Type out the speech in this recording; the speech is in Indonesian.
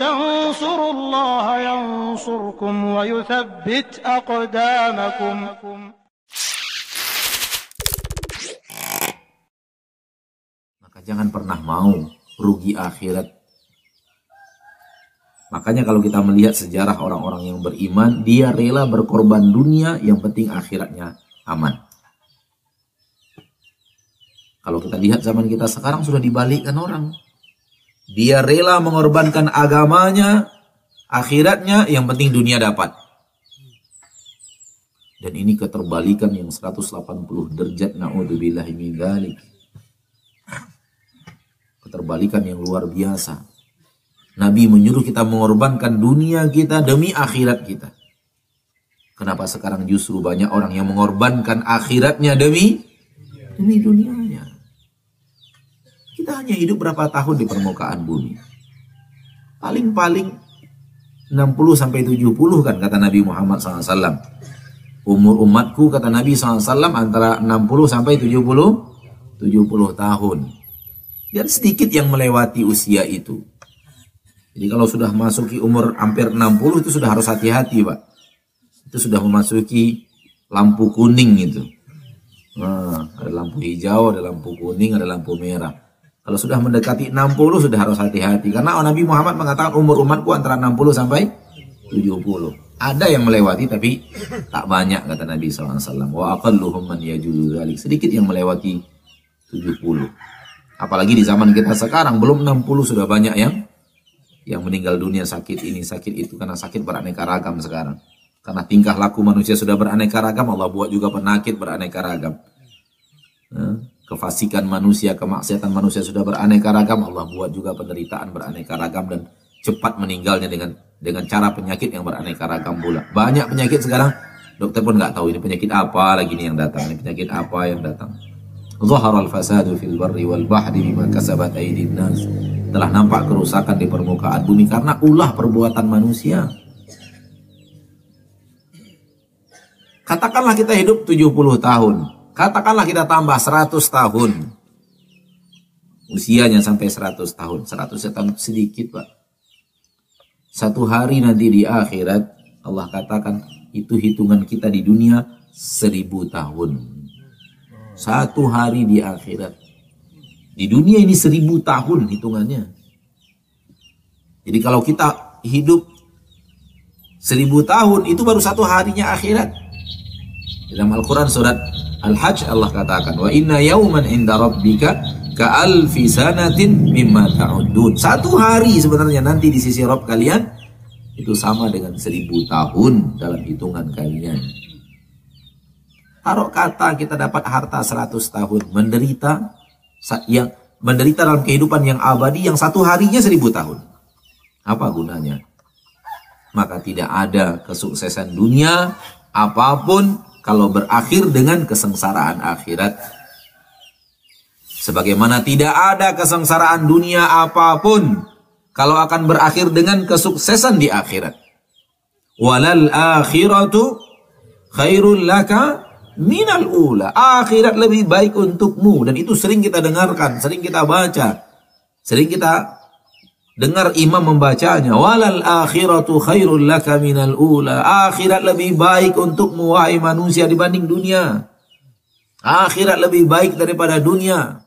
تنصروا الله ينصركم ويثبت أقدامكم Maka jangan pernah mau rugi akhirat. Makanya kalau kita melihat sejarah orang-orang yang beriman, dia rela berkorban dunia, yang penting akhiratnya aman. Kalau kita lihat zaman kita sekarang sudah dibalikkan orang. Dia rela mengorbankan agamanya, akhiratnya, yang penting dunia dapat. Dan ini keterbalikan yang 180 derajat na'udzubillahi min dzalik keterbalikan yang luar biasa. Nabi menyuruh kita mengorbankan dunia kita demi akhirat kita. Kenapa sekarang justru banyak orang yang mengorbankan akhiratnya demi demi dunianya? Kita hanya hidup berapa tahun di permukaan bumi? Paling-paling 60 sampai 70 kan kata Nabi Muhammad SAW. Umur umatku kata Nabi SAW antara 60 sampai 70 70 tahun. Dan sedikit yang melewati usia itu. Jadi kalau sudah masuki umur hampir 60 itu sudah harus hati-hati Pak. Itu sudah memasuki lampu kuning itu. Nah, ada lampu hijau, ada lampu kuning, ada lampu merah. Kalau sudah mendekati 60 sudah harus hati-hati. Karena Nabi Muhammad mengatakan umur umatku antara 60 sampai 70. Ada yang melewati tapi tak banyak kata Nabi SAW. Wa aqalluhum man Sedikit yang melewati 70. Apalagi di zaman kita sekarang belum 60 sudah banyak yang yang meninggal dunia sakit ini sakit itu karena sakit beraneka ragam sekarang. Karena tingkah laku manusia sudah beraneka ragam, Allah buat juga penyakit beraneka ragam. Kefasikan manusia, kemaksiatan manusia sudah beraneka ragam, Allah buat juga penderitaan beraneka ragam dan cepat meninggalnya dengan dengan cara penyakit yang beraneka ragam pula. Banyak penyakit sekarang dokter pun nggak tahu ini penyakit apa lagi nih yang datang, ini penyakit apa yang datang. Zahara al-fasadu fil barri wal bahri bima kasabat aydin nas. Telah nampak kerusakan di permukaan bumi karena ulah perbuatan manusia. Katakanlah kita hidup 70 tahun. Katakanlah kita tambah 100 tahun. Usianya sampai 100 tahun. 100 tahun sedikit, Pak. Satu hari nanti di akhirat Allah katakan itu hitungan kita di dunia seribu tahun. Satu hari di akhirat. Di dunia ini seribu tahun hitungannya. Jadi kalau kita hidup seribu tahun itu baru satu harinya akhirat. Dalam Al-Quran surat Al-Hajj Allah katakan wa inna yauman inda rabbika ka alfi sanatin mimma ta'udun. Satu hari sebenarnya nanti di sisi Rabb kalian itu sama dengan seribu tahun dalam hitungan kalian. Taruh kata kita dapat harta 100 tahun, menderita yang menderita dalam kehidupan yang abadi yang satu harinya seribu tahun. Apa gunanya? Maka tidak ada kesuksesan dunia apa pun kalau berakhir dengan kesengsaraan akhirat. Sebagaimana tidak ada kesengsaraan dunia apa pun kalau akan berakhir dengan kesuksesan di akhirat. Walal akhiratu khairul laka minal ula. Akhirat lebih baik untukmu. Dan itu sering kita dengarkan, sering kita baca. Sering kita dengar imam membacanya. Walal akhiratu khairul laka minal ula. Akhirat lebih baik untukmu wahai manusia dibanding dunia. Akhirat lebih baik daripada dunia.